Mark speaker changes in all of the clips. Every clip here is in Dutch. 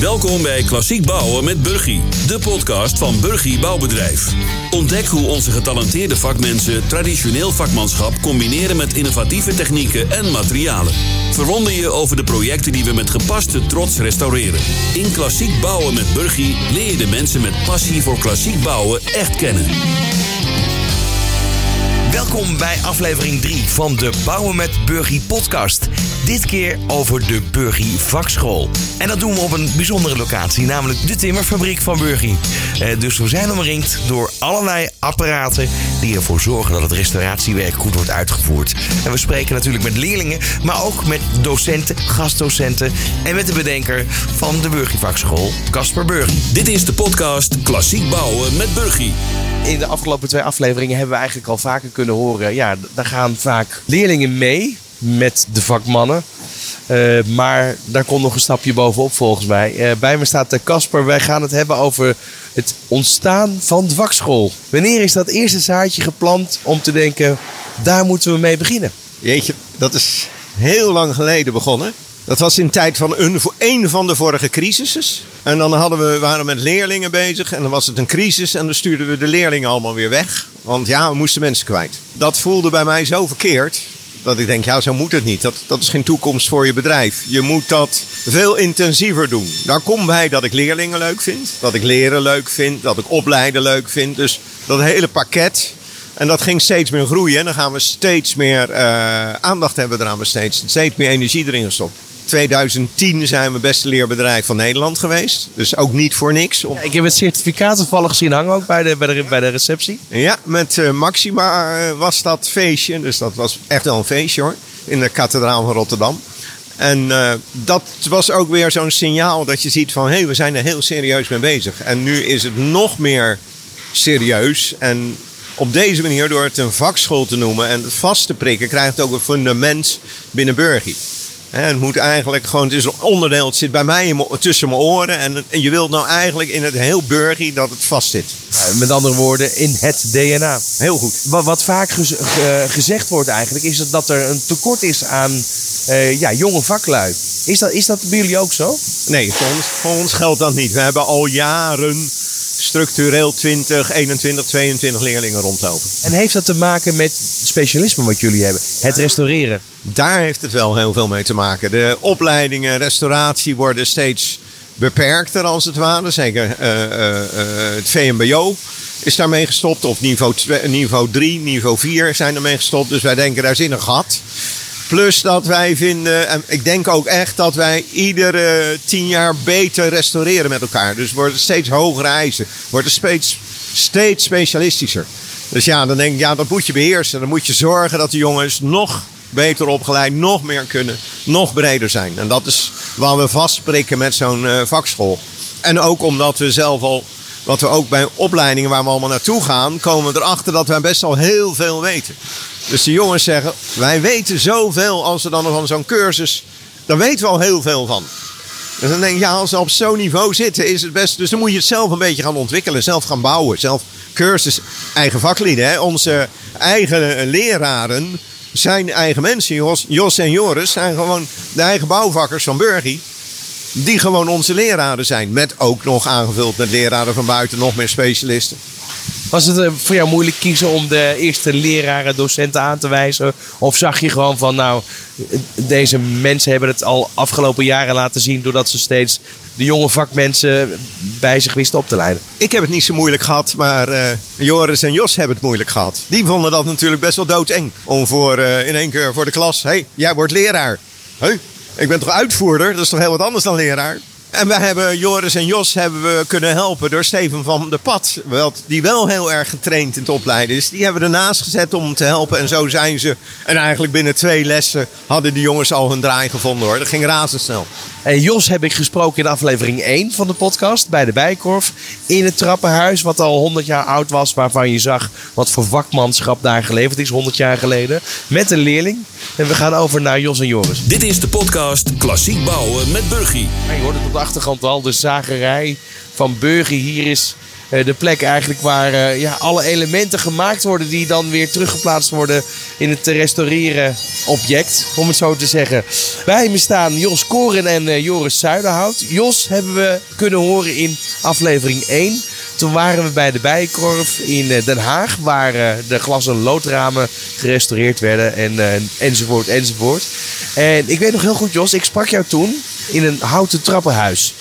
Speaker 1: Welkom bij Klassiek Bouwen met Burgie, de podcast van Burgie Bouwbedrijf. Ontdek hoe onze getalenteerde vakmensen traditioneel vakmanschap combineren met innovatieve technieken en materialen. Verwonder je over de projecten die we met gepaste trots restaureren. In Klassiek Bouwen met Burgie leer je de mensen met passie voor klassiek bouwen echt kennen.
Speaker 2: Welkom bij aflevering 3 van de Bouwen met Burgie podcast. Dit keer over de Burgie Vakschool. En dat doen we op een bijzondere locatie, namelijk de timmerfabriek van Burgie. Eh, dus we zijn omringd door allerlei apparaten die ervoor zorgen dat het restauratiewerk goed wordt uitgevoerd. En we spreken natuurlijk met leerlingen, maar ook met docenten, gastdocenten en met de bedenker van de Burgie Vakschool, Casper Burgie.
Speaker 1: Dit is de podcast Klassiek Bouwen met Burgie.
Speaker 3: In de afgelopen twee afleveringen hebben we eigenlijk al vaker kunnen horen. Ja, daar gaan vaak leerlingen mee met de vakmannen. Uh, maar daar komt nog een stapje bovenop volgens mij. Uh, bij me staat Casper. Wij gaan het hebben over het ontstaan van de vakschool. Wanneer is dat eerste zaadje geplant om te denken, daar moeten we mee beginnen?
Speaker 4: Jeetje, dat is heel lang geleden begonnen. Dat was in tijd van een, een van de vorige crisissen. En dan hadden we, waren we met leerlingen bezig. En dan was het een crisis. En dan stuurden we de leerlingen allemaal weer weg. Want ja, we moesten mensen kwijt. Dat voelde bij mij zo verkeerd. Dat ik denk, ja, zo moet het niet. Dat, dat is geen toekomst voor je bedrijf. Je moet dat veel intensiever doen. Daar komt bij dat ik leerlingen leuk vind. Dat ik leren leuk vind. Dat ik opleiden leuk vind. Dus dat hele pakket. En dat ging steeds meer groeien. En dan gaan we steeds meer uh, aandacht hebben eraan besteed. Steeds meer energie erin gestopt. 2010 zijn we beste leerbedrijf van Nederland geweest. Dus ook niet voor niks.
Speaker 3: Ja, ik heb het certificaat toevallig gezien hangen ook bij de, bij de, bij de receptie.
Speaker 4: Ja, met uh, Maxima uh, was dat feestje. Dus dat was echt wel een feestje hoor. In de kathedraal van Rotterdam. En uh, dat was ook weer zo'n signaal dat je ziet van... hé, hey, we zijn er heel serieus mee bezig. En nu is het nog meer serieus. En op deze manier, door het een vakschool te noemen... en het vast te prikken, krijgt het ook een fundament binnen Burgie. Het moet eigenlijk gewoon, het is een onderdeel, het zit bij mij in tussen mijn oren. En, en je wilt nou eigenlijk in het heel burgie dat het vast zit.
Speaker 3: Met andere woorden, in het DNA.
Speaker 4: Heel goed.
Speaker 3: Wat, wat vaak gez, uh, gezegd wordt eigenlijk, is dat, dat er een tekort is aan uh, ja, jonge vaklui. Is dat, is dat bij jullie ook zo?
Speaker 4: Nee, voor ons, voor ons geldt dat niet. We hebben al jaren structureel 20, 21, 22 leerlingen rondlopen.
Speaker 3: En heeft dat te maken met het specialisme wat jullie hebben? Het restaureren?
Speaker 4: Daar heeft het wel heel veel mee te maken. De opleidingen restauratie worden steeds beperkter als het ware. Zeker uh, uh, uh, het VMBO is daarmee gestopt. Of niveau, niveau 3, niveau 4 zijn ermee gestopt. Dus wij denken daar is in een gat. Plus dat wij vinden, en ik denk ook echt dat wij iedere tien jaar beter restaureren met elkaar. Dus worden steeds hogere eisen, worden steeds, steeds specialistischer. Dus ja, dan denk ik, ja, dat moet je beheersen. Dan moet je zorgen dat de jongens nog beter opgeleid, nog meer kunnen, nog breder zijn. En dat is waar we vastprikken met zo'n uh, vakschool. En ook omdat we zelf al, wat we ook bij opleidingen waar we allemaal naartoe gaan, komen we erachter dat wij best al heel veel weten. Dus de jongens zeggen, wij weten zoveel als we dan van zo'n cursus, daar weten we al heel veel van. Dus dan denk ik, ja, als ze op zo'n niveau zitten, is het best. Dus dan moet je het zelf een beetje gaan ontwikkelen, zelf gaan bouwen. Zelf cursus, eigen vaklieden. Onze eigen leraren zijn eigen mensen. Jos, Jos en Joris zijn gewoon de eigen bouwvakkers van Burgie. Die gewoon onze leraren zijn. Met ook nog aangevuld met leraren van buiten, nog meer specialisten.
Speaker 3: Was het voor jou moeilijk kiezen om de eerste leraren, docenten aan te wijzen? Of zag je gewoon van, nou, deze mensen hebben het al afgelopen jaren laten zien doordat ze steeds de jonge vakmensen bij zich wisten op te leiden?
Speaker 4: Ik heb het niet zo moeilijk gehad, maar uh, Joris en Jos hebben het moeilijk gehad. Die vonden dat natuurlijk best wel doodeng. Om voor, uh, in één keer voor de klas, hé, hey, jij wordt leraar. Hé, hey, ik ben toch uitvoerder? Dat is toch heel wat anders dan leraar? En wij hebben Joris en Jos hebben we kunnen helpen door Steven van de Pad. Die wel heel erg getraind in het opleiden is. Die hebben we ernaast gezet om te helpen. En zo zijn ze. En eigenlijk binnen twee lessen hadden die jongens al hun draai gevonden hoor. Dat ging razendsnel.
Speaker 3: En Jos heb ik gesproken in aflevering 1 van de podcast bij de Bijkorf. In het trappenhuis, wat al 100 jaar oud was. Waarvan je zag wat voor vakmanschap daar geleverd is 100 jaar geleden. Met een leerling. En we gaan over naar Jos en Joris.
Speaker 1: Dit is de podcast Klassiek Bouwen met Burgie.
Speaker 3: Je hoort het op de achtergrond al, de zagerij van Burgie. Hier is Eh, de plek eigenlijk waar eh, ja, alle elementen gemaakt worden die dan weer teruggeplaatst worden in het restaureren object, om het zo te zeggen. Bij me staan Jos Koren en eh, Joris Zuiderhout. Jos hebben we kunnen horen in aflevering 1. Toen waren we bij de Bijenkorf in eh, Den Haag, waar eh, de glas- en loodramen gerestaureerd werden en, eh, enzovoort enzovoort. En ik weet nog heel goed Jos, ik sprak jou toen in een houten trappenhuis.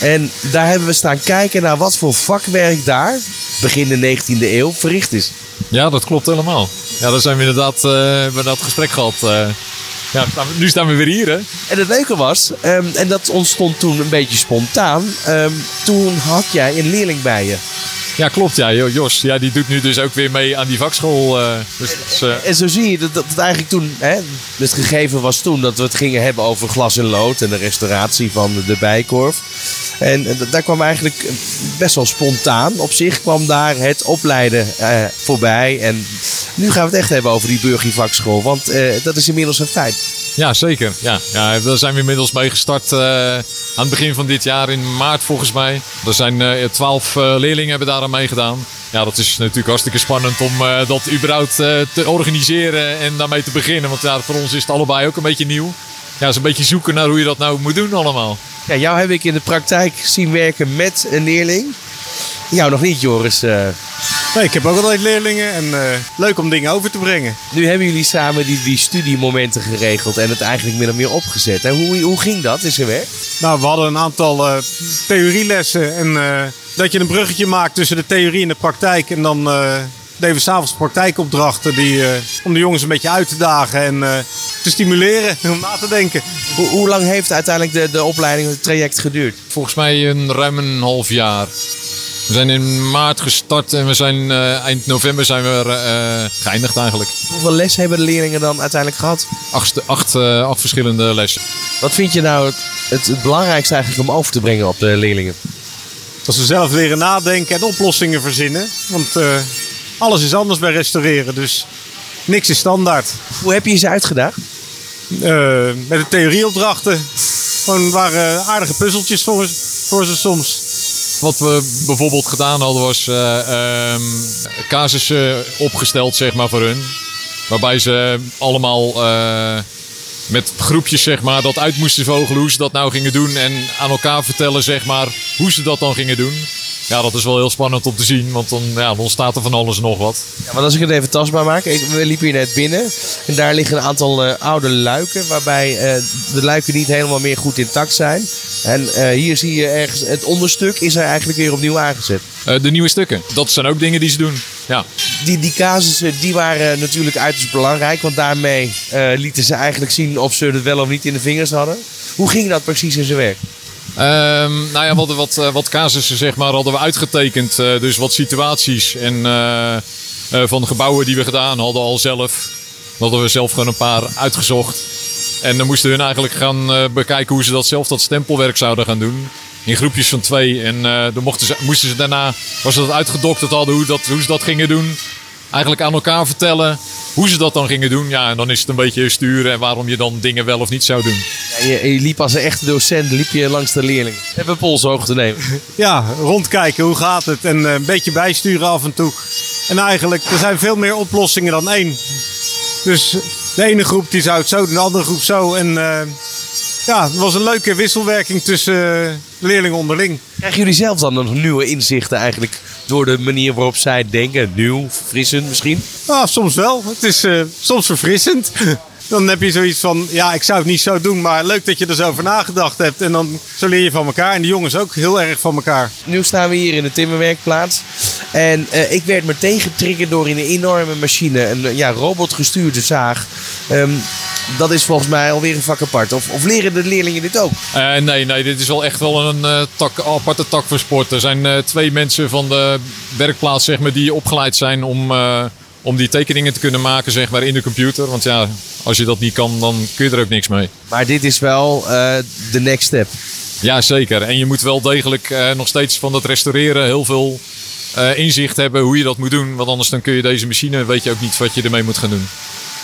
Speaker 3: En daar hebben we staan kijken naar wat voor vakwerk daar, begin de 19e eeuw, verricht is.
Speaker 5: Ja, dat klopt helemaal. Ja, daar zijn we inderdaad uh, dat gesprek gehad. Ja, nu staan we weer hier, hè?
Speaker 3: En het leuke was, um, en dat ontstond toen een beetje spontaan, um, toen had jij een leerling bij je.
Speaker 5: Ja, klopt. Ja, Jos, ja, die doet nu dus ook weer mee aan die vakschool. Uh, dus, uh...
Speaker 3: En zo zie je dat, dat het eigenlijk toen, hè, het gegeven was toen dat we het gingen hebben over glas en lood en de restauratie van de bijkorf. En uh, daar kwam eigenlijk best wel spontaan op zich kwam daar het opleiden voorbij. En nu gaan we het echt hebben over die burgervakschool, want dat is inmiddels een feit.
Speaker 5: Ja, zeker. Ja. Ja, daar zijn we inmiddels mee gestart aan het begin van dit jaar, in maart volgens mij. Er zijn twaalf leerlingen hebben daar aan meegedaan. Ja, dat is natuurlijk hartstikke spannend om dat überhaupt te organiseren en daarmee te beginnen. Want ja, voor ons is het allebei ook een beetje nieuw. Ja, is een beetje zoeken naar hoe je dat nou moet doen allemaal.
Speaker 3: Ja, jou heb ik in de praktijk zien werken met een leerling. Jou nog niet, Joris. Uh...
Speaker 6: Nee, ik heb ook altijd leerlingen en uh, leuk om dingen over te brengen.
Speaker 3: Nu hebben jullie samen die, die studiemomenten geregeld en het eigenlijk min of meer opgezet. Hè? Hoe, hoe ging dat in zijn werk?
Speaker 6: Nou, we hadden een aantal uh, theorielessen en dat je een bruggetje maakt tussen de theorie en de praktijk. En dan deden we s'avonds praktijkopdrachten die, om de jongens een beetje uit te dagen en te stimuleren om na te denken.
Speaker 3: Hoe, hoe lang heeft uiteindelijk de, de opleiding, het traject geduurd?
Speaker 5: Volgens mij een ruim een half jaar. We zijn in maart gestart en we zijn uh, eind november zijn we uh, geëindigd eigenlijk.
Speaker 3: Hoeveel les hebben de leerlingen dan uiteindelijk gehad?
Speaker 5: Acht, acht, uh, acht verschillende lessen.
Speaker 3: Wat vind je nou het, het, het, belangrijkste eigenlijk om over te brengen op de leerlingen?
Speaker 6: Dat ze zelf leren nadenken en oplossingen verzinnen. Want alles is anders bij restaureren, dus niks is standaard.
Speaker 3: Hoe heb je ze uitgedaagd?
Speaker 6: Met de theorieopdrachten. Gewoon waren aardige puzzeltjes voor, voor ze soms.
Speaker 5: Wat we bijvoorbeeld gedaan hadden was uh, casussen opgesteld zeg maar voor hun. Waarbij ze allemaal uh, met groepjes zeg maar dat uit moesten vogelen hoe ze dat nou gingen doen. En aan elkaar vertellen zeg maar hoe ze dat dan gingen doen. Ja, dat is wel heel spannend om te zien, want dan, ja, dan ontstaat er van alles en nog wat.
Speaker 3: Ja, maar als ik het even tastbaar maak, ik, we liepen hier net binnen en daar liggen een aantal uh, oude luiken, waarbij uh, de luiken niet helemaal meer goed intact zijn. En uh, hier zie je ergens, het onderstuk is er eigenlijk weer opnieuw aangezet.
Speaker 5: de nieuwe stukken, dat zijn ook dingen die ze doen, ja.
Speaker 3: Die, die casussen, die waren natuurlijk uiterst belangrijk, want daarmee lieten ze eigenlijk zien of ze het wel of niet in de vingers hadden. Hoe ging dat precies in zijn werk?
Speaker 5: Um, nou ja, wat, wat, wat casussen zeg maar, hadden we uitgetekend. Uh, dus wat situaties en, uh, van gebouwen die we gedaan hadden al zelf. Hadden we zelf gewoon een paar uitgezocht. En dan moesten we hun eigenlijk gaan bekijken hoe ze dat zelf, dat stempelwerk zouden gaan doen. In groepjes van twee. En dan mochten ze, moesten ze daarna, ze dat uitgedokterd hadden, hoe, dat, hoe ze dat gingen doen. Eigenlijk aan elkaar vertellen hoe ze dat dan gingen doen. Ja, en dan is het een beetje sturen en waarom je dan dingen wel of niet zou doen.
Speaker 3: Je, je, liep als een echte docent liep je langs de leerling. Even polshoog te nemen.
Speaker 6: Ja, rondkijken, hoe gaat het? En uh, een beetje bijsturen af en toe. En eigenlijk, er zijn veel meer oplossingen dan één. Dus de ene groep die zou het zo de andere groep zo. En uh, ja, het was een leuke wisselwerking tussen uh, leerlingen onderling.
Speaker 3: Krijgen jullie zelf dan nog nieuwe inzichten eigenlijk door de manier waarop zij denken? Nieuw, verfrissend misschien?
Speaker 6: Ah, soms wel. Het is uh, soms verfrissend. Dan heb je zoiets van, ja, ik zou het niet zo doen, maar leuk dat je er zo over nagedacht hebt. En dan zo leer je van elkaar. En de jongens ook heel erg van elkaar.
Speaker 3: Nu staan we hier in de timmerwerkplaats. En uh, ik werd meteen getriggerd door in een enorme machine, een ja, robotgestuurde zaag. Um, dat is volgens mij alweer een vak apart. Of, of leren de leerlingen dit ook?
Speaker 5: Uh, nee, nee, dit is wel echt wel een uh, tak, aparte tak voor sport. Er zijn uh, twee mensen van de werkplaats zeg maar, die opgeleid zijn om, om die tekeningen te kunnen maken zeg maar, in de computer. Want ja, als je dat niet kan, dan kun je er ook niks mee.
Speaker 3: Maar dit is wel de next step.
Speaker 5: Ja, zeker. En je moet wel degelijk nog steeds van dat restaureren heel veel inzicht hebben hoe je dat moet doen. Want anders dan kun je deze machine, weet je ook niet wat je ermee moet gaan doen.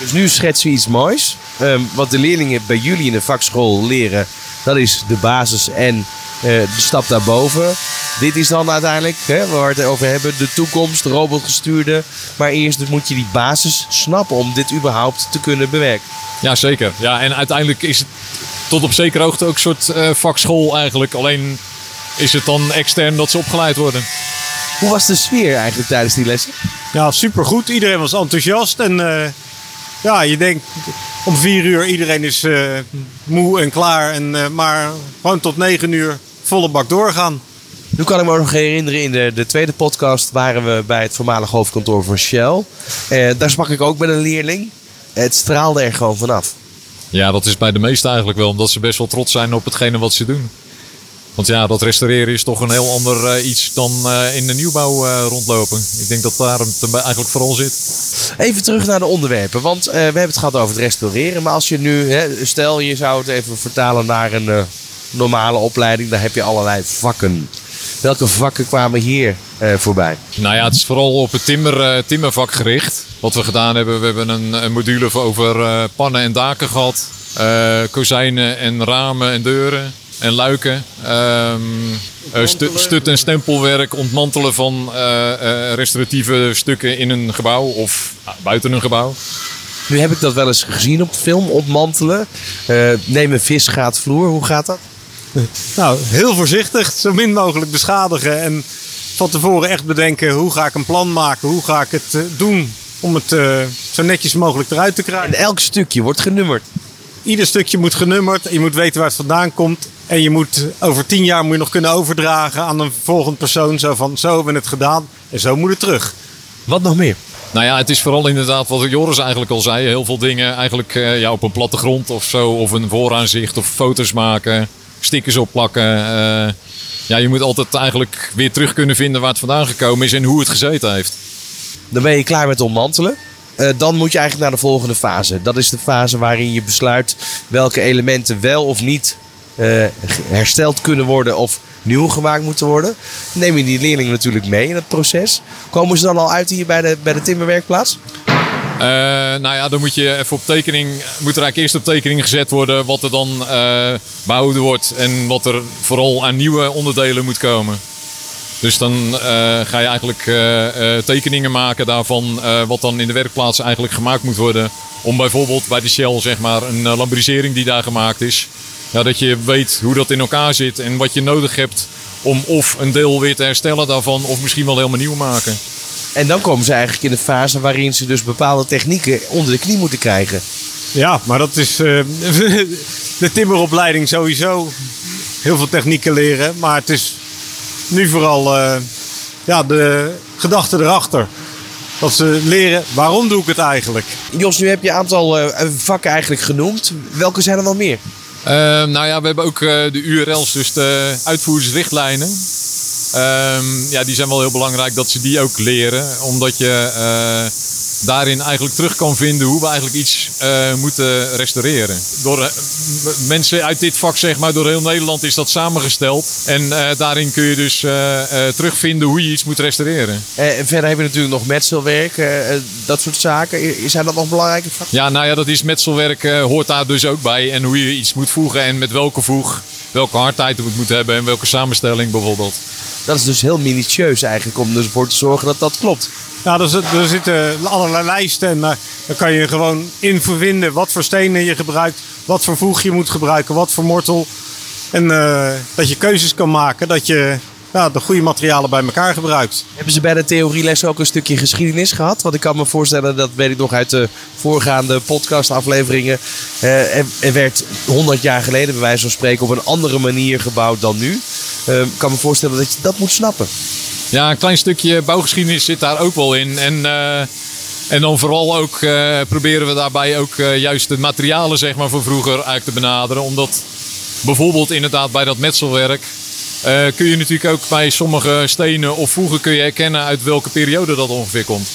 Speaker 3: Dus nu schetsen we iets moois. Um, wat de leerlingen bij jullie in de vakschool leren, dat is de basis en de stap daarboven. dit is dan uiteindelijk, hè, waar we het over hebben, de toekomst, de robotgestuurde. Maar eerst dus moet je die basis snappen om dit überhaupt te kunnen bewerken.
Speaker 5: Ja, zeker. Ja, en uiteindelijk is het tot op zekere hoogte ook een soort eh, vakschool eigenlijk. Alleen is het dan extern dat ze opgeleid worden.
Speaker 3: Hoe was de sfeer eigenlijk tijdens die lessen?
Speaker 6: Ja, supergoed. Iedereen was enthousiast. En eh, ja, je denkt om vier uur iedereen is eh, moe en klaar. En, eh, maar gewoon tot negen uur volle bak doorgaan.
Speaker 3: Nu kan ik me ook nog herinneren, in de, de tweede podcast waren we bij het voormalig hoofdkantoor van Shell. Eh, daar sprak ik ook met een leerling. Het straalde er gewoon vanaf.
Speaker 5: Ja, dat is bij de meesten eigenlijk wel. Omdat ze best wel trots zijn op hetgene wat ze doen. Want ja, dat restaureren is toch een heel ander eh, iets dan eh, in de nieuwbouw eh, rondlopen. Ik denk dat daar het eigenlijk vooral zit.
Speaker 3: Even terug naar de onderwerpen, want eh, we hebben het gehad over het restaureren. Maar als je nu, hè, stel je zou het even vertalen naar een eh, normale opleiding, dan heb je allerlei vakken. Welke vakken kwamen hier eh, voorbij?
Speaker 5: Nou ja, het is vooral op het timmer, eh, timmervak gericht. Wat we gedaan hebben, we hebben een, een module over eh, pannen en daken gehad. eh, kozijnen en ramen en deuren en luiken. Ehm, eh, stu- stut- en stempelwerk, ontmantelen van restauratieve stukken in een gebouw of buiten een gebouw.
Speaker 3: Nu heb ik dat wel eens gezien op film, ontmantelen. Neem een visgaatvloer, hoe gaat dat?
Speaker 6: Nou, heel voorzichtig, zo min mogelijk beschadigen. En van tevoren echt bedenken hoe ga ik een plan maken, hoe ga ik het eh, doen om het eh, zo netjes mogelijk eruit te
Speaker 3: En
Speaker 6: krijgen.
Speaker 3: elk stukje wordt genummerd.
Speaker 6: Ieder stukje moet genummerd, je moet weten waar het vandaan komt. En je moet over tien jaar moet je nog kunnen overdragen aan een volgende persoon. Zo van, zo hebben we het gedaan en zo moet het terug.
Speaker 3: Wat nog meer?
Speaker 5: Nou ja, het is vooral inderdaad wat Joris eigenlijk al zei. Heel veel dingen eigenlijk eh, ja, op een plattegrond of zo. Of een vooraanzicht of foto's maken. Stickers opplakken. eh. ja, je moet altijd eigenlijk weer terug kunnen vinden waar het vandaan gekomen is en hoe het gezeten heeft.
Speaker 3: Dan ben je klaar met ontmantelen. Eh, dan moet je eigenlijk naar de volgende fase. Dat is de fase waarin je besluit welke elementen wel of niet eh, hersteld kunnen worden of nieuw gemaakt moeten worden. Neem je die leerlingen natuurlijk mee in het proces. Komen ze dan al uit hier bij de, bij de timmerwerkplaats?
Speaker 5: Eh, nou ja, dan moet je even op tekening, moet er eigenlijk eerst op tekening gezet worden wat er dan eh, behouden wordt en wat er vooral aan nieuwe onderdelen moet komen. Dus dan eh, ga je eigenlijk tekeningen maken daarvan wat dan in de werkplaats eigenlijk gemaakt moet worden. Om bijvoorbeeld bij de Shell zeg maar een lambrisering die daar gemaakt is. Ja, dat je weet hoe dat in elkaar zit en wat je nodig hebt om of een deel weer te herstellen daarvan of misschien wel helemaal nieuw maken.
Speaker 3: En dan komen ze eigenlijk in de fase waarin ze dus bepaalde technieken onder de knie moeten krijgen.
Speaker 6: Ja, maar dat is eh, de timmeropleiding sowieso. Heel veel technieken leren, maar het is nu vooral eh, ja, de gedachte erachter. Dat ze leren, waarom doe ik het eigenlijk?
Speaker 3: Jos, nu heb je een aantal eh, vakken eigenlijk genoemd. Welke zijn er nog meer?
Speaker 5: Eh, nou ja, we hebben ook eh, de URL's, dus de uitvoersrichtlijnen. Ehm, ja, die zijn wel heel belangrijk dat ze die ook leren. Omdat je eh, daarin eigenlijk terug kan vinden hoe we eigenlijk iets eh, moeten restaureren. Door eh, mensen uit dit vak, zeg maar, door heel Nederland is dat samengesteld. En daarin kun je dus terugvinden hoe je iets moet restaureren.
Speaker 3: En verder heb je natuurlijk nog metselwerk, dat soort zaken. Zijn dat nog belangrijke vakken?
Speaker 5: Ja, nou ja, dat is metselwerk hoort daar dus ook bij. En hoe je iets moet voegen en met welke voeg, welke hardheid het moet hebben en welke samenstelling bijvoorbeeld.
Speaker 3: Dat is dus heel minutieus eigenlijk om ervoor te zorgen dat dat klopt.
Speaker 6: Nou, er, zit- er zitten allerlei lijsten en daar daar kan je gewoon in vinden wat voor stenen je gebruikt, wat voor voeg je moet gebruiken, wat voor mortel. En eh, dat je keuzes kan maken, dat je ja, de goede materialen bij elkaar gebruikt.
Speaker 3: Hebben ze bij de theorieles ook een stukje geschiedenis gehad? Want ik kan me voorstellen, dat weet ik nog uit de voorgaande podcastafleveringen. eh, er, er werd 100 jaar geleden, bij wijze van spreken, op een andere manier gebouwd dan nu. Eh, Ik kan me voorstellen dat je dat moet snappen.
Speaker 5: Ja, een klein stukje bouwgeschiedenis zit daar ook wel in. En, eh, en dan vooral ook eh, proberen we daarbij ook eh, juist de materialen zeg maar, van vroeger eigenlijk te benaderen. Omdat bijvoorbeeld inderdaad bij dat metselwerk kun je natuurlijk ook bij sommige stenen of voegen kun je herkennen uit welke periode dat ongeveer komt.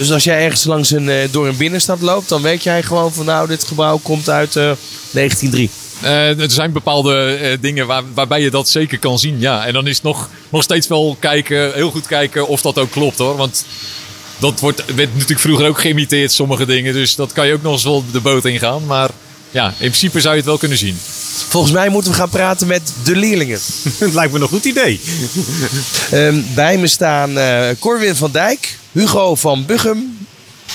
Speaker 3: Dus als jij ergens langs een, eh, door een binnenstad loopt, dan weet jij gewoon van nou, dit gebouw komt uit eh 1903.
Speaker 5: Eh, er zijn bepaalde eh, dingen waar, waarbij je dat zeker kan zien. Ja. En dan is het nog, nog steeds wel kijken, heel goed kijken of dat ook klopt hoor. Want dat wordt, werd natuurlijk vroeger ook geïmiteerd, sommige dingen. Dus dat kan je ook nog eens wel de boot ingaan. Maar ja, in principe zou je het wel kunnen zien.
Speaker 3: Volgens mij moeten we gaan praten met de leerlingen.
Speaker 6: Het lijkt me een goed idee.
Speaker 3: Ehm, bij me staan eh Corwin van Dijk, Hugo van Buggem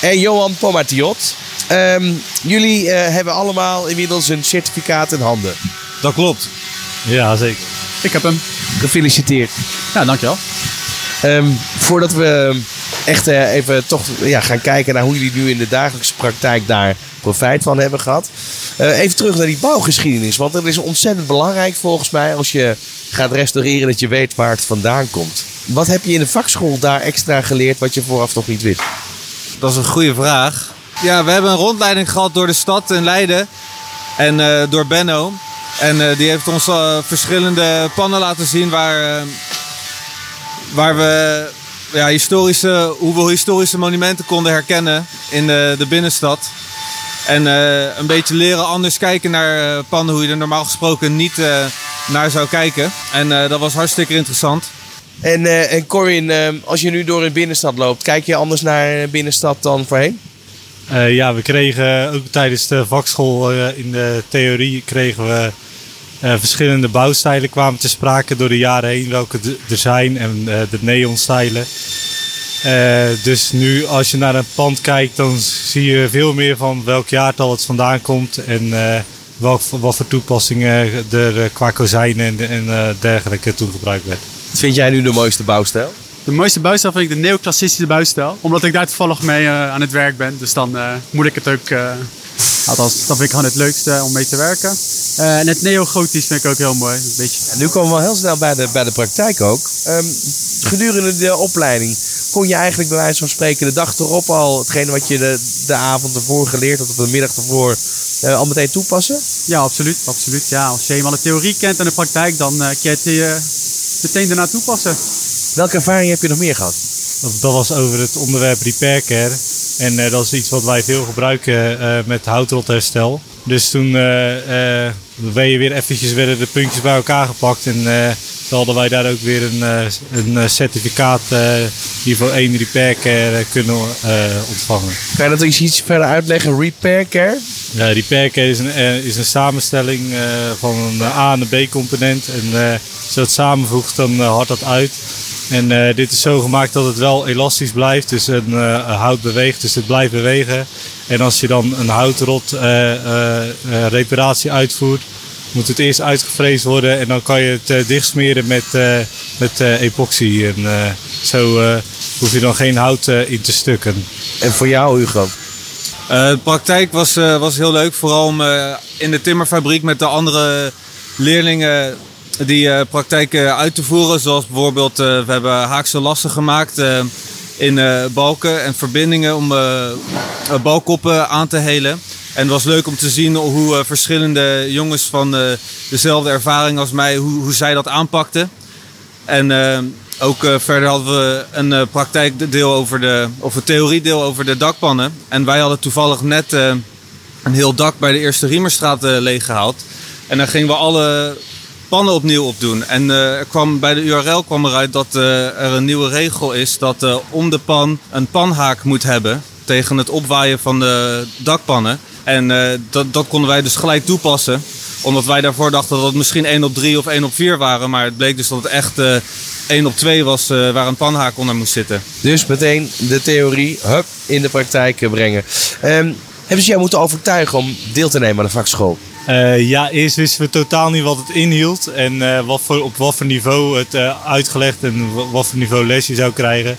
Speaker 3: en Johan Pomatiot. Ehm, jullie eh, hebben allemaal inmiddels een certificaat in handen.
Speaker 6: Dat klopt.
Speaker 7: Ja, zeker.
Speaker 8: Ik heb hem.
Speaker 3: Gefeliciteerd.
Speaker 8: Ja, dankjewel.
Speaker 3: Ehm, voordat we echt eh, even toch ja, gaan kijken naar hoe jullie nu in de dagelijkse praktijk daar profijt van hebben gehad. Eh, even terug naar die bouwgeschiedenis. Want dat is ontzettend belangrijk volgens mij als je gaat restaureren dat je weet waar het vandaan komt. Wat heb je in de vakschool daar extra geleerd wat je vooraf nog niet wist?
Speaker 9: Dat is een goede vraag. Ja, we hebben een rondleiding gehad door de stad in Leiden. En eh, door Benno. En die heeft ons verschillende pannen laten zien waar, waar we ja, historische, hoe we historische monumenten konden herkennen in de, de binnenstad. En eh, een beetje leren anders kijken naar eh, pannen hoe je er normaal gesproken niet eh, naar zou kijken. En eh, dat was hartstikke interessant.
Speaker 3: En, eh, en Corin, als je nu door een binnenstad loopt, kijk je anders naar een binnenstad dan voorheen?
Speaker 7: Eh, ja, we kregen ook tijdens de vakschool eh, in de theorie kregen we verschillende bouwstijlen kwamen te sprake door de jaren heen, welke er zijn en eh, de neonstijlen. Eh, dus nu als je naar een pand kijkt, dan zie je veel meer van welk jaartal het vandaan komt en eh, welk, wat voor toepassingen er eh, qua kozijnen en, en eh, dergelijke toen gebruikt werd.
Speaker 3: Wat vind jij nu de mooiste bouwstijl?
Speaker 8: De mooiste bouwstijl vind ik de neoclassicische bouwstijl. Omdat ik daar toevallig mee eh, aan het werk ben. Dus dan eh, moet ik het ook... eh, althans, dat vind ik gewoon het leukste om mee te werken. Eh, en het neogotisch vind ik ook heel mooi. Een beetje...
Speaker 3: En nu komen we wel heel snel bij de, bij de praktijk ook. Ehm, gedurende de opleiding kon je eigenlijk bij wijze van spreken de dag erop al hetgene wat je de, de avond ervoor geleerd had of de middag ervoor eh, al meteen toepassen?
Speaker 8: Ja, absoluut. absoluut. Ja, als je eenmaal de theorie kent en de praktijk, dan eh, kun je het eh, meteen daarna toepassen.
Speaker 3: Welke ervaring heb je nog meer gehad?
Speaker 7: Dat, dat was over het onderwerp repair care. En eh, dat is iets wat wij veel gebruiken eh, met houtrotherstel. Dus toen eh, ben je weer eventjes werden de puntjes bij elkaar gepakt. En toen hadden wij daar ook weer een, een certificaat uh, niveau 1 repair care kunnen ontvangen.
Speaker 3: Kan je dat eens iets verder uitleggen? Repair care?
Speaker 7: Ja, repair care is een, is een samenstelling van een A en een B component. En als je dat samenvoegt, dan uh, hardt dat uit. En uh, dit is zo gemaakt dat het wel elastisch blijft. Dus een uh, hout beweegt, dus het blijft bewegen. En als je dan een houtrot uh, reparatie uitvoert, moet het eerst uitgevreesd worden. En dan kan je het dichtsmeren met, met epoxy. En zo hoef je dan geen hout in te stukken.
Speaker 3: En voor jou, Hugo?
Speaker 9: Uh, de praktijk was, uh, was heel leuk. Vooral om uh, in de timmerfabriek met de andere leerlingen die praktijk uit te voeren. Zoals bijvoorbeeld, we hebben haakse lassen gemaakt in balken en verbindingen om balkoppen aan te helen. En het was leuk om te zien hoe verschillende jongens van dezelfde ervaring als mij, hoe, hoe zij dat aanpakten. En ook uh, verder hadden we een uh, praktijkdeel over de, of een theoriedeel over de dakpannen. En wij hadden toevallig net uh, een heel dak bij de Eerste Riemerstraat leeggehaald. En dan gingen we alle pannen opnieuw opdoen. En er kwam, bij de URL kwam eruit dat er een nieuwe regel is dat om de pan een panhaak moet hebben tegen het opwaaien van de dakpannen. En dat, dat konden wij dus gelijk toepassen omdat wij daarvoor dachten dat het misschien 1 op 3 of 1 op 4 waren. Maar het bleek dus dat het echt uh, 1 op 2 was waar een panhaak onder moest zitten.
Speaker 3: Dus meteen de theorie hup, in de praktijk brengen. Um, hebben ze jou moeten overtuigen om deel te nemen aan de vakschool?
Speaker 7: Uh, ja, eerst wisten we totaal niet wat het inhield. En uh, wat voor, op wat voor niveau het uitgelegd en wat voor niveau les je zou krijgen.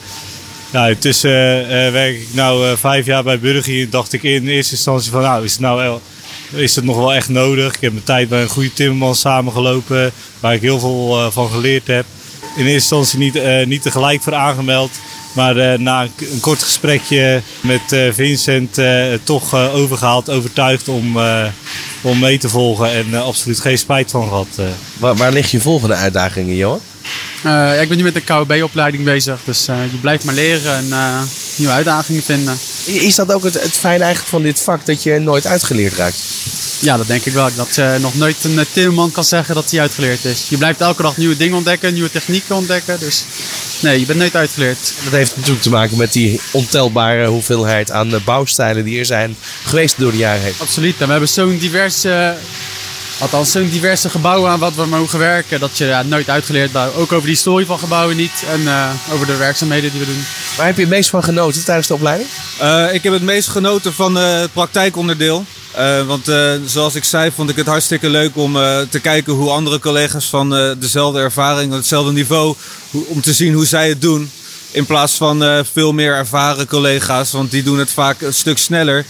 Speaker 7: Ja, intussen werk ik nu vijf jaar bij Burgie. Dacht ik in eerste instantie van nou is het nou is het nog wel echt nodig. Ik heb mijn tijd bij een goede timmerman samengelopen, waar ik heel veel uh, van geleerd heb. In eerste instantie niet, uh, niet tegelijk voor aangemeld, maar uh, na een, een, kort gesprekje met Vincent toch overgehaald, overtuigd om, om mee te volgen en absoluut geen spijt van gehad.
Speaker 3: Waar, waar lig je vol van de uitdagingen, Johan?
Speaker 8: ja, ik ben nu met de KOB-opleiding bezig, dus je blijft maar leren en nieuwe uitdagingen vinden.
Speaker 3: Is dat ook het, het fijne eigenlijk van dit vak, dat je nooit uitgeleerd raakt?
Speaker 8: Ja, dat denk ik wel. Dat uh, nog nooit een timmerman kan zeggen dat hij uitgeleerd is. Je blijft elke dag nieuwe dingen ontdekken, nieuwe technieken ontdekken. Dus nee, je bent nooit uitgeleerd.
Speaker 3: Dat heeft natuurlijk te maken met die ontelbare hoeveelheid aan bouwstijlen die er zijn geweest door de jaren heen.
Speaker 8: Absoluut. En we hebben zo'n divers uh, althans zo'n diverse gebouwen aan wat we mogen werken, dat je ja, nooit uitgeleerd bent. Ook over de historie van gebouwen niet en eh, over de werkzaamheden die we doen.
Speaker 3: Waar heb je het meest van genoten tijdens de opleiding?
Speaker 9: Eh, ik heb het meest genoten van eh, het praktijkonderdeel. Eh, want eh, zoals ik zei, vond ik het hartstikke leuk om eh, te kijken hoe andere collega's van eh, dezelfde ervaring, hetzelfde niveau, hoe- om te zien hoe zij het doen. In plaats van eh, veel meer ervaren collega's, want die doen het vaak een stuk sneller.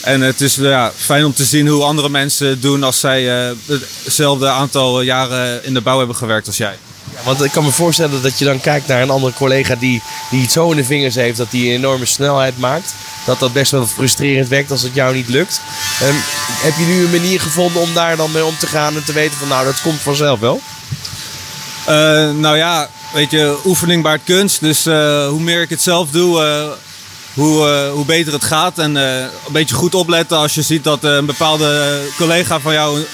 Speaker 9: En het is ja, fijn om te zien hoe andere mensen doen als zij eh, hetzelfde aantal jaren in de bouw hebben gewerkt als jij.
Speaker 3: Ja, want ik kan me voorstellen dat je dan kijkt naar een andere collega die, die het zo in de vingers heeft dat hij een enorme snelheid maakt. Dat dat best wel frustrerend werkt als het jou niet lukt. Ehm, heb je nu een manier gevonden om daar dan mee om te gaan en te weten van nou dat komt vanzelf wel?
Speaker 9: Eh, nou ja, weet je, oefening baart kunst. Dus eh, hoe meer ik het zelf doe, hoe, eh, hoe beter het gaat. En eh, een beetje goed opletten als je ziet dat eh, een bepaalde collega van jou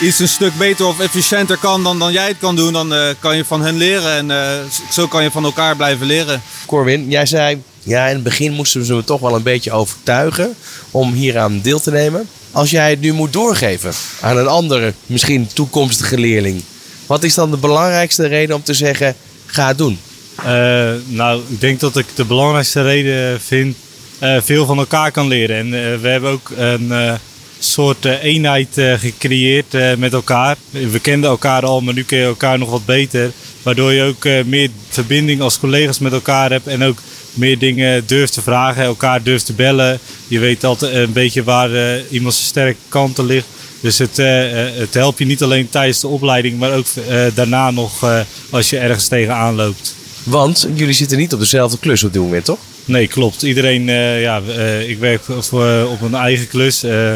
Speaker 9: iets een stuk beter of efficiënter kan dan, dan jij het kan doen. Dan kan je van hen leren en zo kan je van elkaar blijven leren.
Speaker 3: Corwin, jij zei ja in het begin moesten ze toch wel een beetje overtuigen om hieraan deel te nemen. Als jij het nu moet doorgeven aan een andere, misschien toekomstige leerling. Wat is dan de belangrijkste reden om te zeggen ga het doen?
Speaker 7: Eh, nou, ik denk dat ik de belangrijkste reden vind eh, veel van elkaar kan leren. En eh, we hebben ook een soort eenheid gecreëerd met elkaar. We kenden elkaar al, maar nu ken je elkaar nog wat beter. Waardoor je ook meer verbinding als collega's met elkaar hebt. En ook meer dingen durft te vragen, elkaar durft te bellen. Je weet altijd een beetje waar iemand sterke kanten ligt. Dus het, het helpt je niet alleen tijdens de opleiding, maar ook daarna nog als je ergens tegenaan loopt.
Speaker 3: Want jullie zitten niet op dezelfde klus op dit moment, toch?
Speaker 7: Nee, klopt. Iedereen, eh, ja, eh, ik werk voor, op een eigen klus. Eh,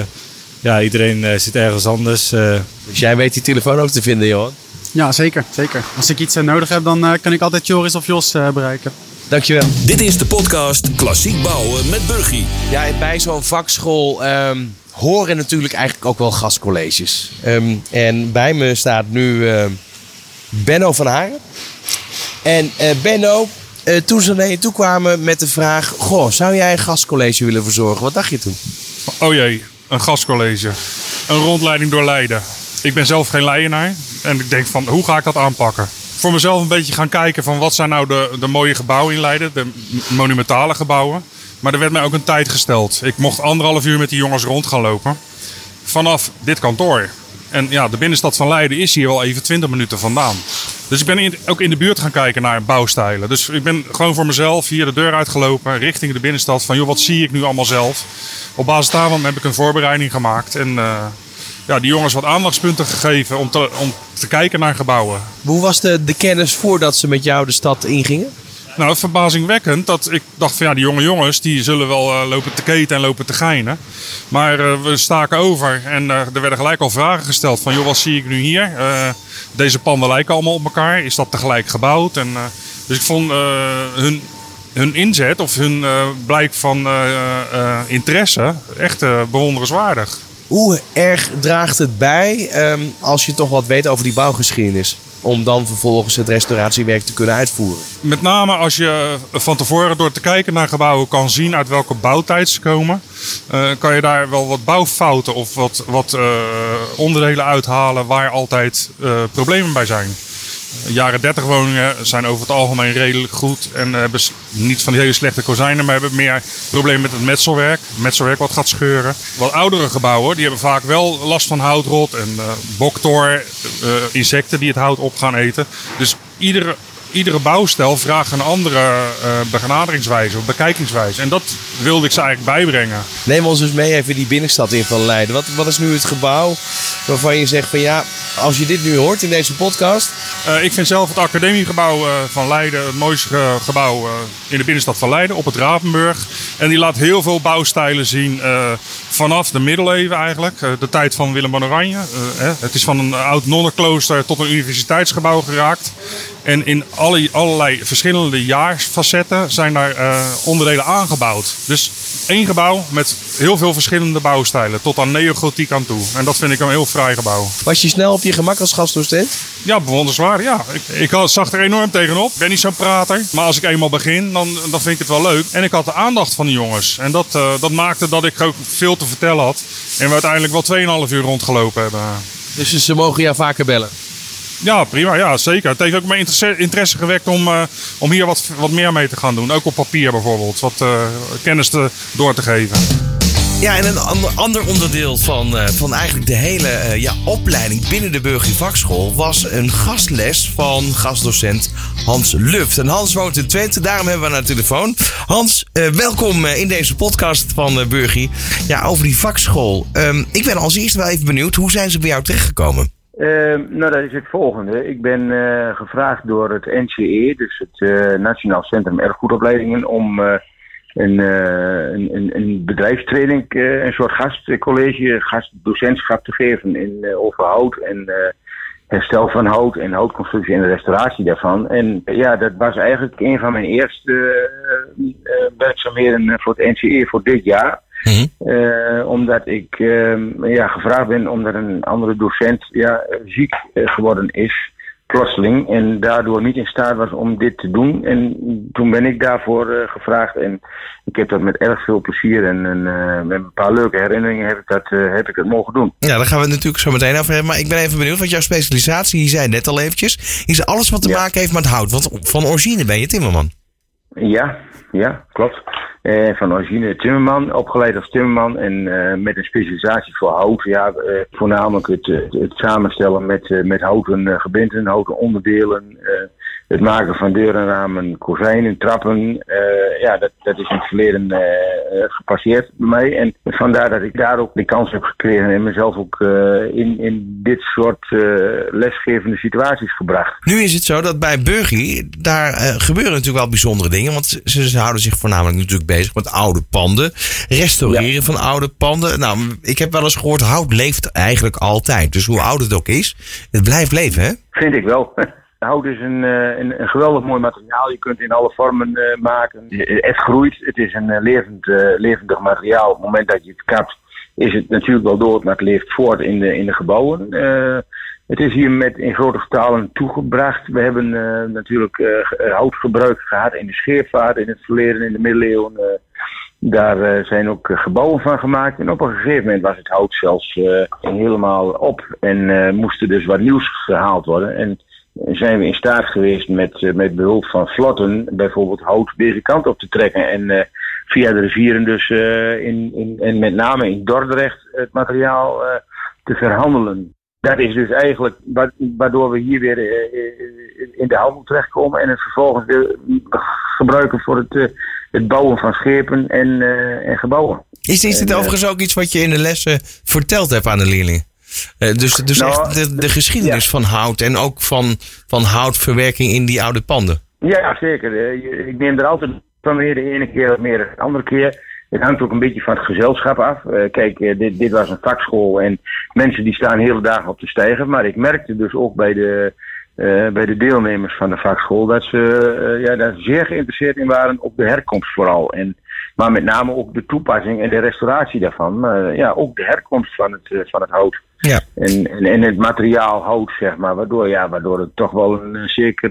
Speaker 7: ja, iedereen eh, zit ergens anders. eh.
Speaker 3: Dus jij weet die telefoon ook te vinden, Johan.
Speaker 8: Ja, zeker. zeker. Als ik iets eh, nodig heb, dan eh, kan ik altijd Joris of Jos eh, bereiken.
Speaker 3: Dankjewel.
Speaker 1: Dit is de podcast Klassiek Bouwen met Burgie.
Speaker 3: Ja, bij zo'n vakschool ehm, horen natuurlijk eigenlijk ook wel gastcolleges. Ehm, en bij me staat nu ehm, Benno van Haren. En eh, Benno, eh, toen ze naar je toe kwamen met de vraag... Goh, zou jij een gastcollege willen verzorgen? Wat dacht je toen?
Speaker 10: Oh jee, een gastcollege. Een rondleiding door Leiden. Ik ben zelf geen Leidenaar. En ik denk van, hoe ga ik dat aanpakken? Voor mezelf een beetje gaan kijken van wat zijn nou de, de mooie gebouwen in Leiden. De monumentale gebouwen. Maar er werd mij ook een tijd gesteld. Ik mocht anderhalf uur met die jongens rond gaan lopen. Vanaf dit kantoor. En ja, de binnenstad van Leiden is hier wel even 20 minuten vandaan. Dus ik ben in- ook in de buurt gaan kijken naar bouwstijlen. Dus ik ben gewoon voor mezelf hier de deur uitgelopen richting de binnenstad. Van joh, wat zie ik nu allemaal zelf? Op basis daarvan heb ik een voorbereiding gemaakt. En eh, ja, die jongens wat aandachtspunten gegeven om te, om te kijken naar gebouwen.
Speaker 3: Hoe was de, de kennis voordat ze met jou de stad ingingen?
Speaker 10: Nou, verbazingwekkend dat ik dacht van ja, die jonge jongens die zullen wel eh, lopen te keten en lopen te geinen. Maar eh, we staken over en eh, er werden gelijk al vragen gesteld van joh, wat zie ik nu hier? Deze panden lijken allemaal op elkaar. Is dat tegelijk gebouwd? En, dus ik vond hun, hun inzet of hun blijk van interesse echt bewonderenswaardig.
Speaker 3: Hoe erg draagt het bij ehm, als je toch wat weet over die bouwgeschiedenis? Om dan vervolgens het restauratiewerk te kunnen uitvoeren.
Speaker 10: Met name als je van tevoren door te kijken naar gebouwen kan zien uit welke bouwtijd ze komen, eh, kan je daar wel wat bouwfouten of wat, wat eh, onderdelen uithalen waar altijd eh, problemen bij zijn. Jaren 30 woningen zijn over het algemeen redelijk goed en hebben s- niet van die hele slechte kozijnen, maar hebben meer problemen met het metselwerk. Metselwerk wat gaat scheuren. Wat oudere gebouwen die hebben vaak wel last van houtrot en eh boktor, eh, insecten die het hout op gaan eten. Dus iedere, iedere bouwstijl vraagt een andere eh, benaderingswijze of bekijkingswijze. En dat wilde ik ze eigenlijk bijbrengen.
Speaker 3: Neem ons dus mee even die binnenstad in van Leiden. Wat, wat is nu het gebouw waarvan je zegt van ja, als je dit nu hoort in deze podcast.
Speaker 10: Eh, ik vind zelf het academiegebouw eh, van Leiden het mooiste gebouw in de binnenstad van Leiden, op het Rapenburg. En die laat heel veel bouwstijlen zien vanaf de middeleeuwen eigenlijk. De tijd van Willem van Oranje. Eh. Het is van een oud nonnenklooster tot een universiteitsgebouw geraakt. En in alle, allerlei verschillende jaarsfacetten zijn daar eh, onderdelen aangebouwd. Dus één gebouw met heel veel verschillende bouwstijlen. Tot aan neogotiek aan toe. En dat vind ik een heel fraai gebouw.
Speaker 3: Was je snel op je gemak als gastdocent?
Speaker 10: Ja, bewonderenswaardig. Ja. Ik, ik had- zag er enorm tegenop. Ik ben niet zo'n prater. Maar als ik eenmaal begin, dan, dan vind ik het wel leuk. En ik had de aandacht van de jongens. En dat, eh, dat maakte dat ik ook veel te vertellen had. En we uiteindelijk wel 2,5 uur rondgelopen hebben.
Speaker 3: Dus ze mogen jou vaker bellen.
Speaker 10: Ja, prima. Ja, zeker. Het heeft ook mijn interesse, interesse gewekt om, eh, om hier wat, wat meer mee te gaan doen. Ook op papier bijvoorbeeld. Wat eh, kennis te, door te geven.
Speaker 2: Ja, en een ander, ander onderdeel van, eh, van eigenlijk de hele ja, opleiding binnen de Burger Vakschool was een gastles van gastdocent Hans Luft. En Hans woont in Twente, daarom hebben we aan de telefoon. Hans, welkom in deze podcast van Burgie. Ja, over die vakschool. Ehm, ik ben als eerste wel even benieuwd, hoe zijn ze bij jou terechtgekomen?
Speaker 11: Uh, nou, dat is het volgende. Ik ben uh, gevraagd door het NCE, dus het uh, Nationaal Centrum Erfgoedopleidingen, om een, een, een, een, bedrijfstraining, een soort gastcollege, gastdocentschap te geven in, over hout en herstel van hout en houtconstructie en de restauratie daarvan. En ja, dat was eigenlijk een van mijn eerste werkzaamheden voor het NCE voor dit jaar. Mm-hmm. Uh, omdat ik uh, ja, gevraagd ben omdat een andere docent ja, ziek uh, geworden is, plotseling, en daardoor niet in staat was om dit te doen. En toen ben ik daarvoor gevraagd en ik heb dat met erg veel plezier en, en met een paar leuke herinneringen heb ik, dat, heb ik het mogen doen.
Speaker 2: Ja, daar gaan we het natuurlijk zo meteen over hebben, maar ik ben even benieuwd, want jouw specialisatie, je zei net al eventjes, is alles wat te ja. maken heeft met hout, want van origine ben je timmerman.
Speaker 11: Ja, ja, klopt. Uh, van origine timmerman, opgeleid als timmerman en uh, met een specialisatie voor hout. Ja, uh, voornamelijk het, het, samenstellen met, met houten gebinden, houten onderdelen. Het maken van deuren, ramen, kozijnen, trappen. ja, dat, dat is in het verleden gepasseerd bij mij. En vandaar dat ik daar ook de kans heb gekregen en mezelf ook in, in dit soort lesgevende situaties gebracht.
Speaker 2: Nu is het zo dat bij Burgie, daar gebeuren natuurlijk wel bijzondere dingen. Want ze, ze houden zich voornamelijk natuurlijk bezig met oude panden. Restaureren ja. van oude panden. Nou, ik heb wel eens gehoord, hout leeft eigenlijk altijd. Dus hoe oud het ook is, het blijft leven, hè?
Speaker 11: Vind ik wel. Hout is een, een, een, geweldig mooi materiaal. Je kunt in alle vormen uh, maken. Het groeit. Het is een uh, levend, levendig materiaal. Op het moment dat je het kapt, is het natuurlijk wel dood, maar het leeft voort in de, in de gebouwen. Het is hier met in grote getalen toegebracht. We hebben natuurlijk uh, houtgebruik gehad in de scheervaart in het verleden, in de middeleeuwen. Daar zijn ook gebouwen van gemaakt. En op een gegeven moment was het hout zelfs helemaal op. En moest er dus wat nieuws gehaald worden. En zijn we in staat geweest met, met behulp van vlotten bijvoorbeeld hout deze kant op te trekken. En via de rivieren dus in, in, en met name in Dordrecht het materiaal te verhandelen dat is dus eigenlijk waardoor we hier weer in de handel terechtkomen en het vervolgens weer gebruiken voor het, het bouwen van schepen en, en gebouwen.
Speaker 2: Is, is dit overigens ook iets wat je in de lessen verteld hebt aan de leerlingen? Dus dus nou, echt de, de geschiedenis ja. van hout en ook van, van houtverwerking in die oude panden?
Speaker 11: Ja, zeker. Ik neem er altijd van weer de ene keer meer dan de andere keer. Het hangt ook een beetje van het gezelschap af. Uh, kijk, uh, dit, dit was een vakschool en mensen die staan hele dagen op te stijgen. Maar ik merkte dus ook bij de, uh, bij de deelnemers van de vakschool dat ze ja, daar zeer geïnteresseerd in waren op de herkomst vooral. En, maar met name ook de toepassing en de restauratie daarvan. Maar ja, ook de herkomst van het, van het hout.
Speaker 2: Ja.
Speaker 11: En, en, en het materiaal hout, zeg maar. Waardoor, ja, waardoor het toch wel een zeker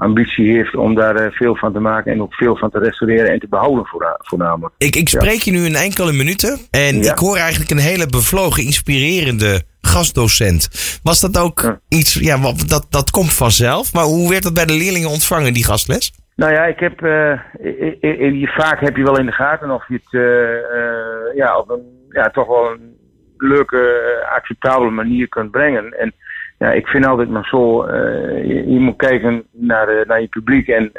Speaker 11: ambitie heeft om daar uh, veel van te maken en ook veel van te restaureren en te behouden voornamelijk.
Speaker 2: Ik, ik spreek je nu in enkele minuten en ja. ik hoor eigenlijk een hele bevlogen, inspirerende gastdocent. Was dat ook ja. iets, ja, dat, dat komt vanzelf, maar hoe werd dat bij de leerlingen ontvangen, die gastles?
Speaker 11: Nou ja, ik heb, uh, vaak heb je wel in de gaten of je het uh, ja, op een ja, toch wel een leuke, acceptabele manier kunt brengen. En ja, ik vind altijd maar zo, uh, je, je, moet kijken naar, uh, naar je publiek en,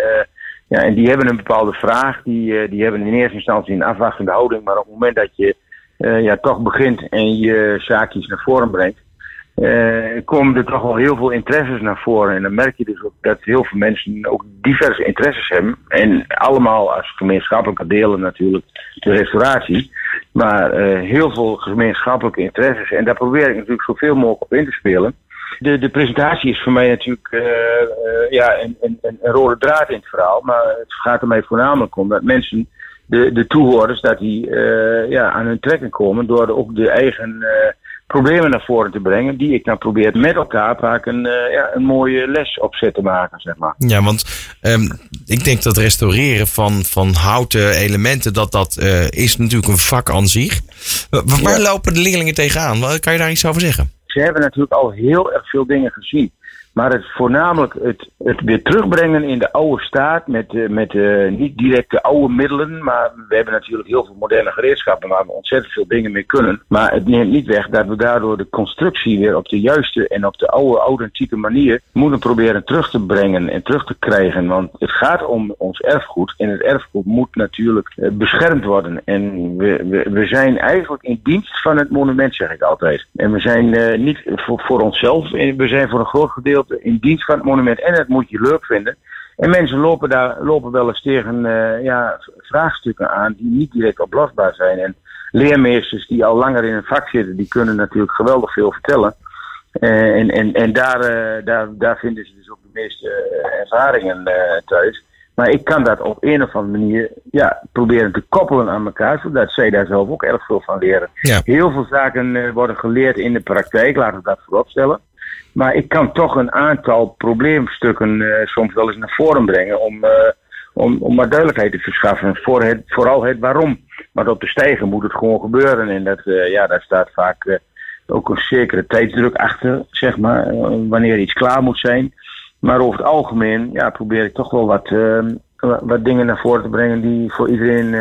Speaker 11: ja, en die hebben een bepaalde vraag, die, die hebben in eerste instantie een afwachtende houding, maar op het moment dat je ja, toch begint en je zaakjes naar voren brengt, komen er toch wel heel veel interesses naar voren. En dan merk je dus ook dat heel veel mensen ook diverse interesses hebben. En allemaal als gemeenschappelijke delen natuurlijk de restauratie. Maar heel veel gemeenschappelijke interesses. En daar probeer ik natuurlijk zoveel mogelijk op in te spelen. De, de presentatie is voor mij natuurlijk uh, uh, ja, een, een, een, rode draad in het verhaal. Maar het gaat er mij voornamelijk om dat mensen, de, de toehoorders, dat die uh, ja, aan hun trekken komen door ook de eigen problemen naar voren te brengen. Die ik dan probeer met elkaar vaak een, ja, een mooie les opzet te maken, zeg maar.
Speaker 2: Ja, want um, ik denk dat restaureren van, van houten elementen, dat dat is natuurlijk een vak aan zich. Waar ja. lopen de leerlingen tegenaan? Kan je daar iets over zeggen?
Speaker 11: ze hebben natuurlijk al heel erg veel dingen gezien. Maar het voornamelijk het, het weer terugbrengen in de oude staat met, eh, met eh, niet direct de oude middelen. Maar we hebben natuurlijk heel veel moderne gereedschappen waar we ontzettend veel dingen mee kunnen. Maar het neemt niet weg dat we daardoor de constructie weer op de juiste en op de oude, authentieke manier moeten proberen terug te brengen en terug te krijgen. Want het gaat om ons erfgoed en het erfgoed moet natuurlijk eh, beschermd worden. En we, we, zijn eigenlijk in dienst van het monument, zeg ik altijd. En we zijn niet voor, voor onszelf, we zijn voor een groot gedeelte in dienst van het monument. En dat moet je leuk vinden. En mensen lopen daar lopen wel eens tegen eh, ja, vraagstukken aan die niet direct oplosbaar zijn. En leermeesters die al langer in een vak zitten, die kunnen natuurlijk geweldig veel vertellen. Eh, en en, en daar, eh, daar, daar vinden ze dus ook de meeste ervaringen thuis. Maar ik kan dat op een of andere manier ja, proberen te koppelen aan elkaar, zodat zij daar zelf ook erg veel van leren.
Speaker 2: Ja.
Speaker 11: Heel veel zaken worden geleerd in de praktijk, laten we dat voorop stellen. Maar ik kan toch een aantal probleemstukken eh, soms wel eens naar voren brengen om, eh, om, om maar duidelijkheid te verschaffen. Voor het, vooral het waarom. Want op de stijger moet het gewoon gebeuren. En dat, eh, ja, daar staat vaak ook een zekere tijdsdruk achter, zeg maar, wanneer iets klaar moet zijn. Maar over het algemeen ja, probeer ik toch wel wat, wat, dingen naar voren te brengen die voor iedereen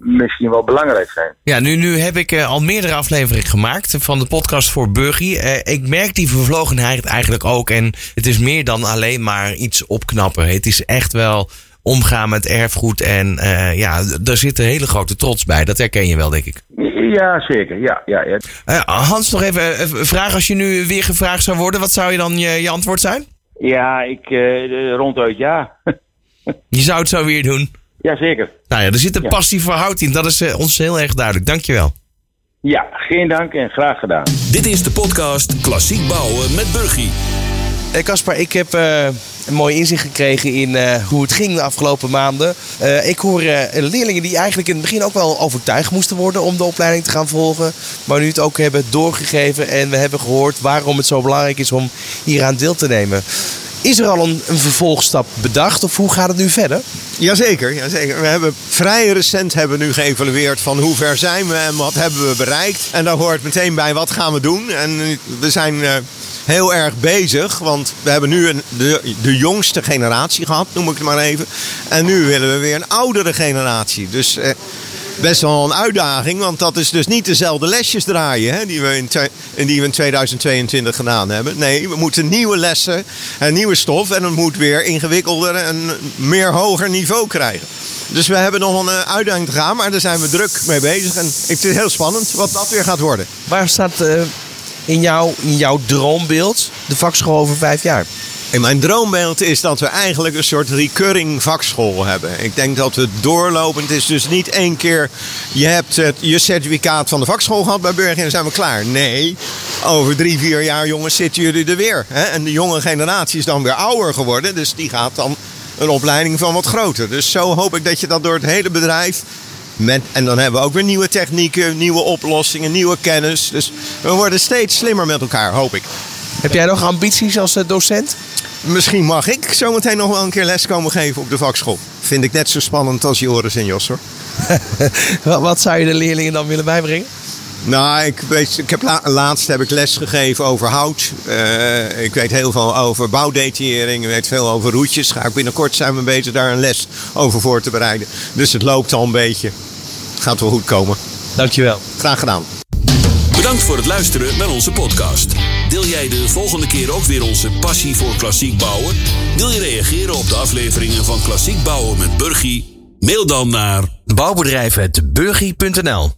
Speaker 11: misschien wel belangrijk zijn.
Speaker 2: Ja, nu, nu heb ik eh, al meerdere afleveringen gemaakt van de podcast voor Burgie. Eh, ik merk die vervlogenheid eigenlijk ook. En het is meer dan alleen maar iets opknappen. Het is echt wel omgaan met erfgoed. En eh, ja, daar zit een hele grote trots bij. Dat herken je wel, denk ik.
Speaker 11: Ja, zeker. Ja, ja, ja.
Speaker 2: Hans, nog even een vraag. Als je nu weer gevraagd zou worden, wat zou je dan je, je antwoord zijn?
Speaker 11: ja ik ronduit ja.
Speaker 2: Je zou het zo weer doen.
Speaker 11: Jazeker.
Speaker 2: Nou ja, er zit een
Speaker 11: Ja.
Speaker 2: passie voor hout in. Dat is eh, ons heel erg duidelijk. Dankjewel.
Speaker 11: Ja, geen dank en graag gedaan.
Speaker 1: Dit is de podcast Klassiek Bouwen met Burgie.
Speaker 3: Eh, Caspar, ik heb eh, een mooi inzicht gekregen in eh, hoe het ging de afgelopen maanden. Eh, ik hoor eh, leerlingen die eigenlijk in het begin ook wel overtuigd moesten worden om de opleiding te gaan volgen. Maar nu het ook hebben doorgegeven en we hebben gehoord waarom het zo belangrijk is om hieraan deel te nemen. Is er al een, een vervolgstap bedacht of hoe gaat het nu verder?
Speaker 4: Jazeker, jazeker. We hebben vrij recent hebben we nu geëvalueerd van hoe ver zijn we en wat hebben we bereikt. En daar hoort meteen bij wat gaan we doen. En we zijn eh, heel erg bezig, want we hebben nu een, de, de jongste generatie gehad, noem ik het maar even. En nu willen we weer een oudere generatie. Dus eh, best wel een uitdaging, want dat is dus niet dezelfde lesjes draaien hè, die, we in die we in 2022 gedaan hebben. Nee, we moeten nieuwe lessen en nieuwe stof en het moet weer ingewikkelder en meer hoger niveau krijgen. Dus we hebben nog een uitdaging te gaan, maar daar zijn we druk mee bezig. En ik vind het heel spannend wat dat weer gaat worden.
Speaker 3: Waar staat eh, in, jouw, in jouw droombeeld de vakschool over vijf jaar?
Speaker 4: En mijn droombeeld is dat we eigenlijk een soort recurring vakschool hebben. Ik denk dat het doorlopend is. Dus niet één keer je hebt het, je certificaat van de vakschool gehad bij Burger en dan zijn we klaar. Nee, over drie, vier jaar jongens zitten jullie er weer. Hè? En de jonge generatie is dan weer ouder geworden. Dus die gaat dan een opleiding van wat groter. Dus zo hoop ik dat je dat door het hele bedrijf... Met, en dan hebben we ook weer nieuwe technieken, nieuwe oplossingen, nieuwe kennis. Dus we worden steeds slimmer met elkaar, hoop ik.
Speaker 3: Heb jij nog ambities als eh, docent?
Speaker 4: Misschien mag ik zometeen nog wel een keer les komen geven op de vakschool. Vind ik net zo spannend als Joris en Jos hoor.
Speaker 3: Wat- zou je de leerlingen dan willen bijbrengen?
Speaker 4: Nou, ik, weet, ik heb la- laatst heb ik les gegeven over hout. Eh, ik weet heel veel over bouwdetaillering. Ik weet veel over roetjes. Ga ik binnenkort zijn we bezig daar een les over voor te bereiden. Dus het loopt al een beetje. Gaat wel goed komen.
Speaker 3: Dankjewel.
Speaker 4: Graag gedaan.
Speaker 1: Bedankt voor het luisteren naar onze podcast. Deel jij de volgende keer ook weer onze passie voor klassiek bouwen? Wil je reageren op de afleveringen van Klassiek Bouwen met Burgie? Mail dan naar
Speaker 2: Bouwbedrijf.burgie.nl